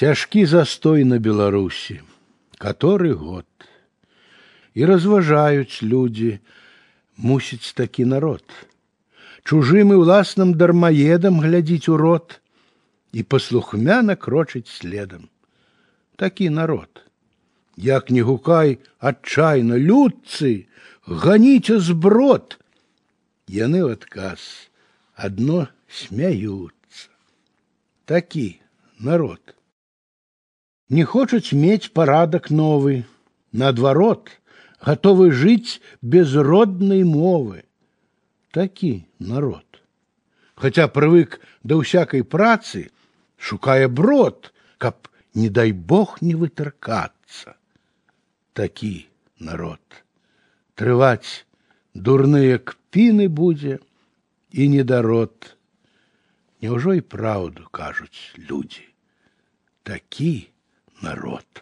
Цяжкі застой на Беларусі, который год. І разважаюць людзі, мусіць такі народ. Чужым і ўласным дармаедам глядзіць у рот і паслухмяна крочыць следам. Такі народ. Як не гукай адчайна людцы, ганіце зброд. Яны ў адказ адно смяюцца. Такі народ. Не хочуць мець парадак новы, наадварот, гатовы жыць без роднай мовы. Такі народ. Хаця прывык да ўсякай працы, шукае брод, каб, не дай бог не вытыркацца. Такі народ. Трываць дурныя кпіны будзе і недарод. Няўжо і праўду кажуць людзі. Такі народ.